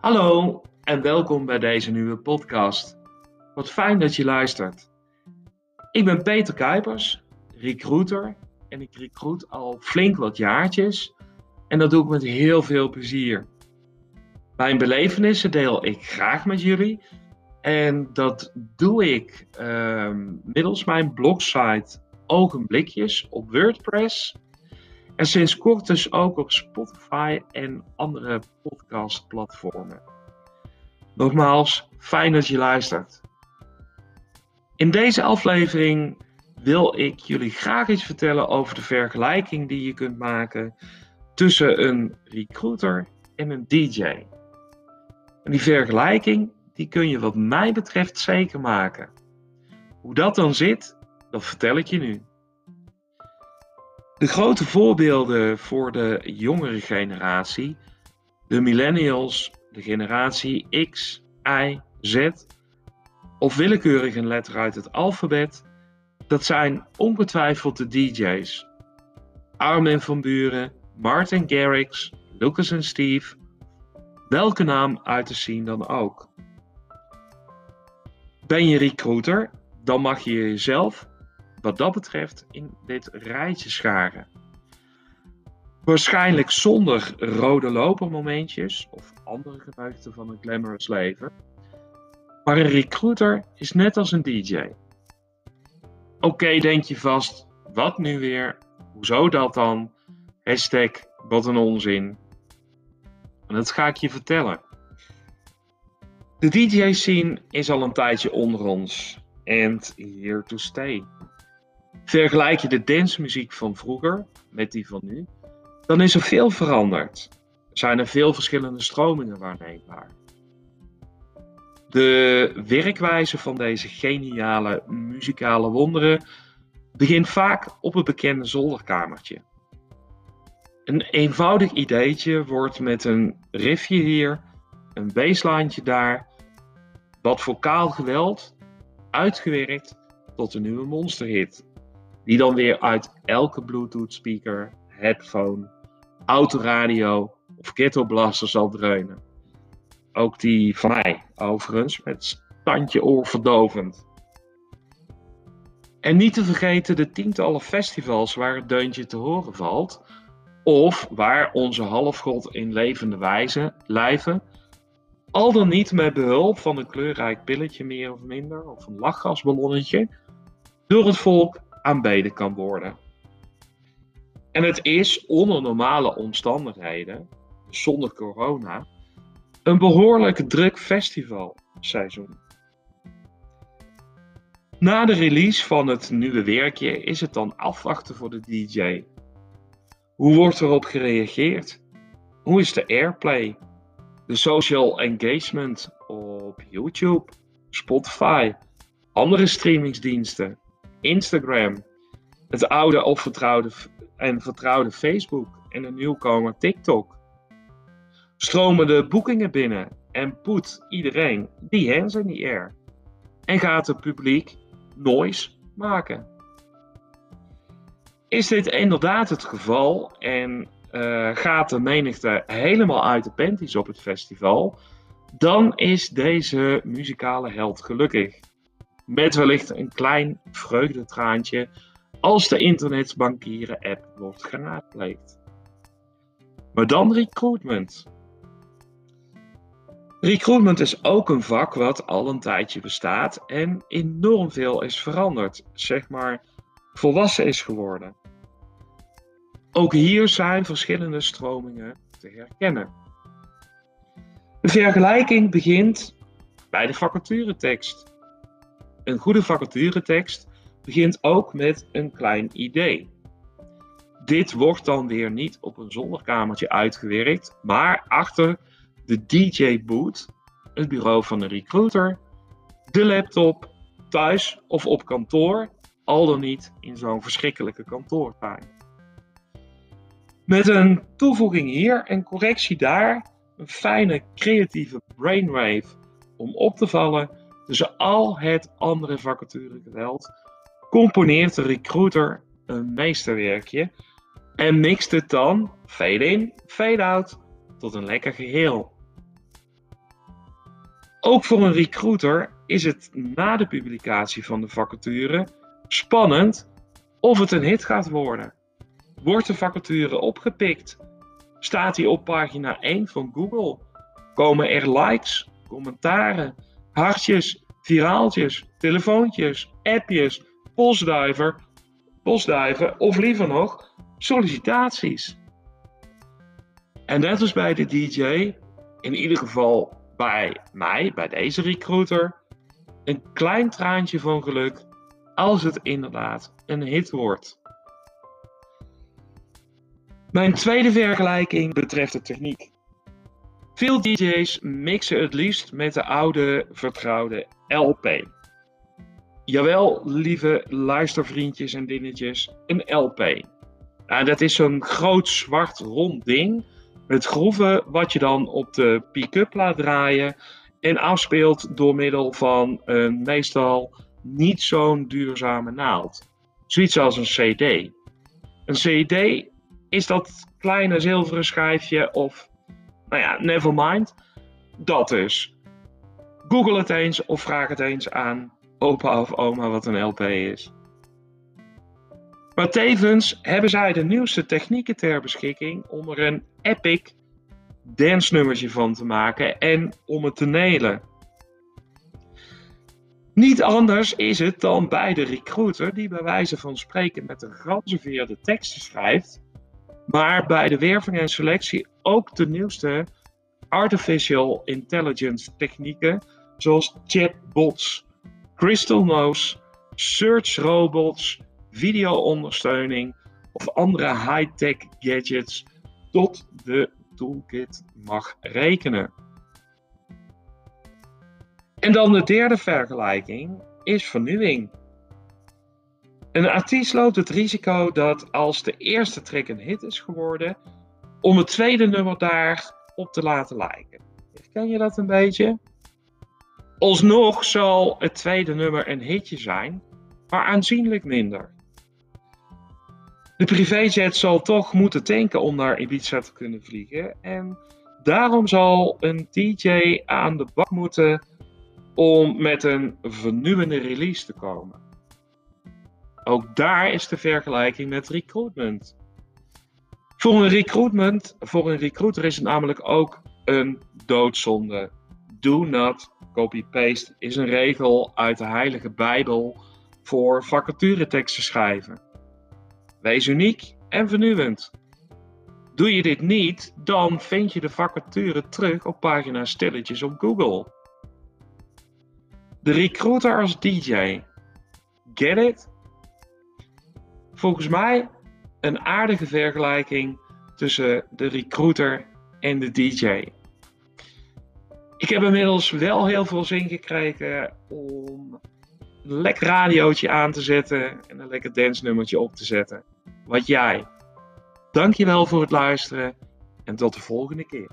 Hallo en welkom bij deze nieuwe podcast. Wat fijn dat je luistert. Ik ben Peter Kuipers, recruiter en ik recruit al flink wat jaartjes en dat doe ik met heel veel plezier. Mijn belevenissen deel ik graag met jullie en dat doe ik uh, middels mijn blogsite Ogenblikjes op WordPress en sinds kort dus ook op Spotify en andere podcastplatformen. Nogmaals, fijn dat je luistert. In deze aflevering wil ik jullie graag iets vertellen over de vergelijking die je kunt maken tussen een recruiter en een DJ. En die vergelijking die kun je wat mij betreft zeker maken. Hoe dat dan zit, dat vertel ik je nu. De grote voorbeelden voor de jongere generatie, de millennials, de generatie X, Y, Z, of willekeurig een letter uit het alfabet, dat zijn ongetwijfeld de DJ's. Armin van Buren, Martin Garrix, Lucas en Steve, welke naam uit te zien dan ook. Ben je recruiter, dan mag je jezelf wat dat betreft in dit rijtje scharen. Waarschijnlijk zonder rode lopermomentjes of andere gedachten van een glamorous leven. Maar een recruiter is net als een DJ. Oké, denk je vast, wat nu weer? Hoezo dat dan? Hashtag, wat een onzin. En dat ga ik je vertellen. De DJ-scene is al een tijdje onder ons. And here to stay. Vergelijk je de dancemuziek van vroeger met die van nu, dan is er veel veranderd. Er zijn er veel verschillende stromingen waarneembaar. De werkwijze van deze geniale muzikale wonderen begint vaak op het bekende zolderkamertje. Een eenvoudig ideetje wordt met een riffje hier, een basslijntje daar, wat vocaal geweld, uitgewerkt tot een nieuwe monsterhit die dan weer uit elke Bluetooth speaker, headphone, autoradio of ghetto blaster zal dreunen. Ook die van mij, overigens, met standje oorverdovend. En niet te vergeten de tientallen festivals waar het deuntje te horen valt, of waar onze halfgod in levende wijze lijven, al dan niet met behulp van een kleurrijk pilletje meer of minder, of een lachgasballonnetje, door het volk aanbeden kan worden. En het is onder normale omstandigheden, zonder corona, een behoorlijk druk festivalseizoen. Na de release van het nieuwe werkje is het dan afwachten voor de DJ. Hoe wordt erop gereageerd? Hoe is de airplay? De social engagement op YouTube, Spotify, andere streamingsdiensten? Instagram, het oude of vertrouwde en vertrouwde Facebook en de nieuwkomer TikTok. Stromen de boekingen binnen en poet iedereen die hands in the air. En gaat het publiek noise maken. Is dit inderdaad het geval en uh, gaat de menigte helemaal uit de panties op het festival, dan is deze muzikale held gelukkig met wellicht een klein vreugdetraantje als de internetbankieren app wordt geraadpleegd. Maar dan recruitment. Recruitment is ook een vak wat al een tijdje bestaat en enorm veel is veranderd, zeg maar volwassen is geworden. Ook hier zijn verschillende stromingen te herkennen. De vergelijking begint bij de vacaturetekst. Een goede vacaturetekst begint ook met een klein idee. Dit wordt dan weer niet op een zolderkamertje uitgewerkt, maar achter de DJ-boot, het bureau van de recruiter, de laptop, thuis of op kantoor, al dan niet in zo'n verschrikkelijke kantoortuin. Met een toevoeging hier en correctie daar, een fijne creatieve brainwave om op te vallen Tussen al het andere vacaturegeweld componeert de recruiter een meesterwerkje en mixt het dan fade in, fade out tot een lekker geheel. Ook voor een recruiter is het na de publicatie van de vacature spannend of het een hit gaat worden. Wordt de vacature opgepikt? Staat hij op pagina 1 van Google? Komen er likes, commentaren, hartjes, viraaltjes, telefoontjes, appjes, postduiver, of liever nog sollicitaties? En net als bij de DJ, in ieder geval bij mij, bij deze recruiter, een klein traantje van geluk als het inderdaad een hit wordt. Mijn tweede vergelijking betreft de techniek. Veel DJ's mixen het liefst met de oude vertrouwde LP. Jawel, lieve luistervriendjes en dingetjes, een LP. Nou, dat is zo'n groot zwart rond ding met groeven wat je dan op de pick-up laat draaien en afspeelt door middel van een meestal niet zo'n duurzame naald. Zoiets als een CD. Een CD is dat kleine zilveren schijfje of, nou ja, never mind. Dat dus. Google het eens of vraag het eens aan opa of oma wat een LP is. Maar tevens hebben zij de nieuwste technieken ter beschikking om er een epic dance van te maken en om het te nelen. Niet anders is het dan bij de recruiter die bij wijze van spreken met een gereserveerde teksten schrijft, maar bij de werving en selectie ook de nieuwste artificial intelligence technieken zoals chatbots, crystal nose, search robots, video-ondersteuning of andere high-tech gadgets tot de toolkit mag rekenen. En dan de derde vergelijking is vernieuwing. Een artiest loopt het risico dat als de eerste track een hit is geworden, om het tweede nummer daar op te laten lijken. Ken je dat een beetje? Alsnog zal het tweede nummer een hitje zijn, maar aanzienlijk minder. De privéjet zal toch moeten tanken om naar Ibiza te kunnen vliegen en daarom zal een DJ aan de bak moeten om met een vernieuwende release te komen. Ook daar is de vergelijking met recruitment. Voor een recruitment, voor een recruiter is het namelijk ook een doodzonde. Do not copy-paste is een regel uit de Heilige Bijbel voor vacatureteksten schrijven. Wees uniek en vernieuwend. Doe je dit niet, dan vind je de vacature terug op pagina stilletjes op Google. De recruiter als DJ. Get it? Volgens mij een aardige vergelijking tussen de recruiter en de DJ. Ik heb inmiddels wel heel veel zin gekregen om een lekker radiootje aan te zetten en een lekker dance nummertje op te zetten. Wat jij. Dankjewel voor het luisteren en tot de volgende keer.